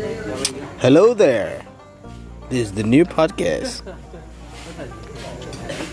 Hello there. This is the new podcast.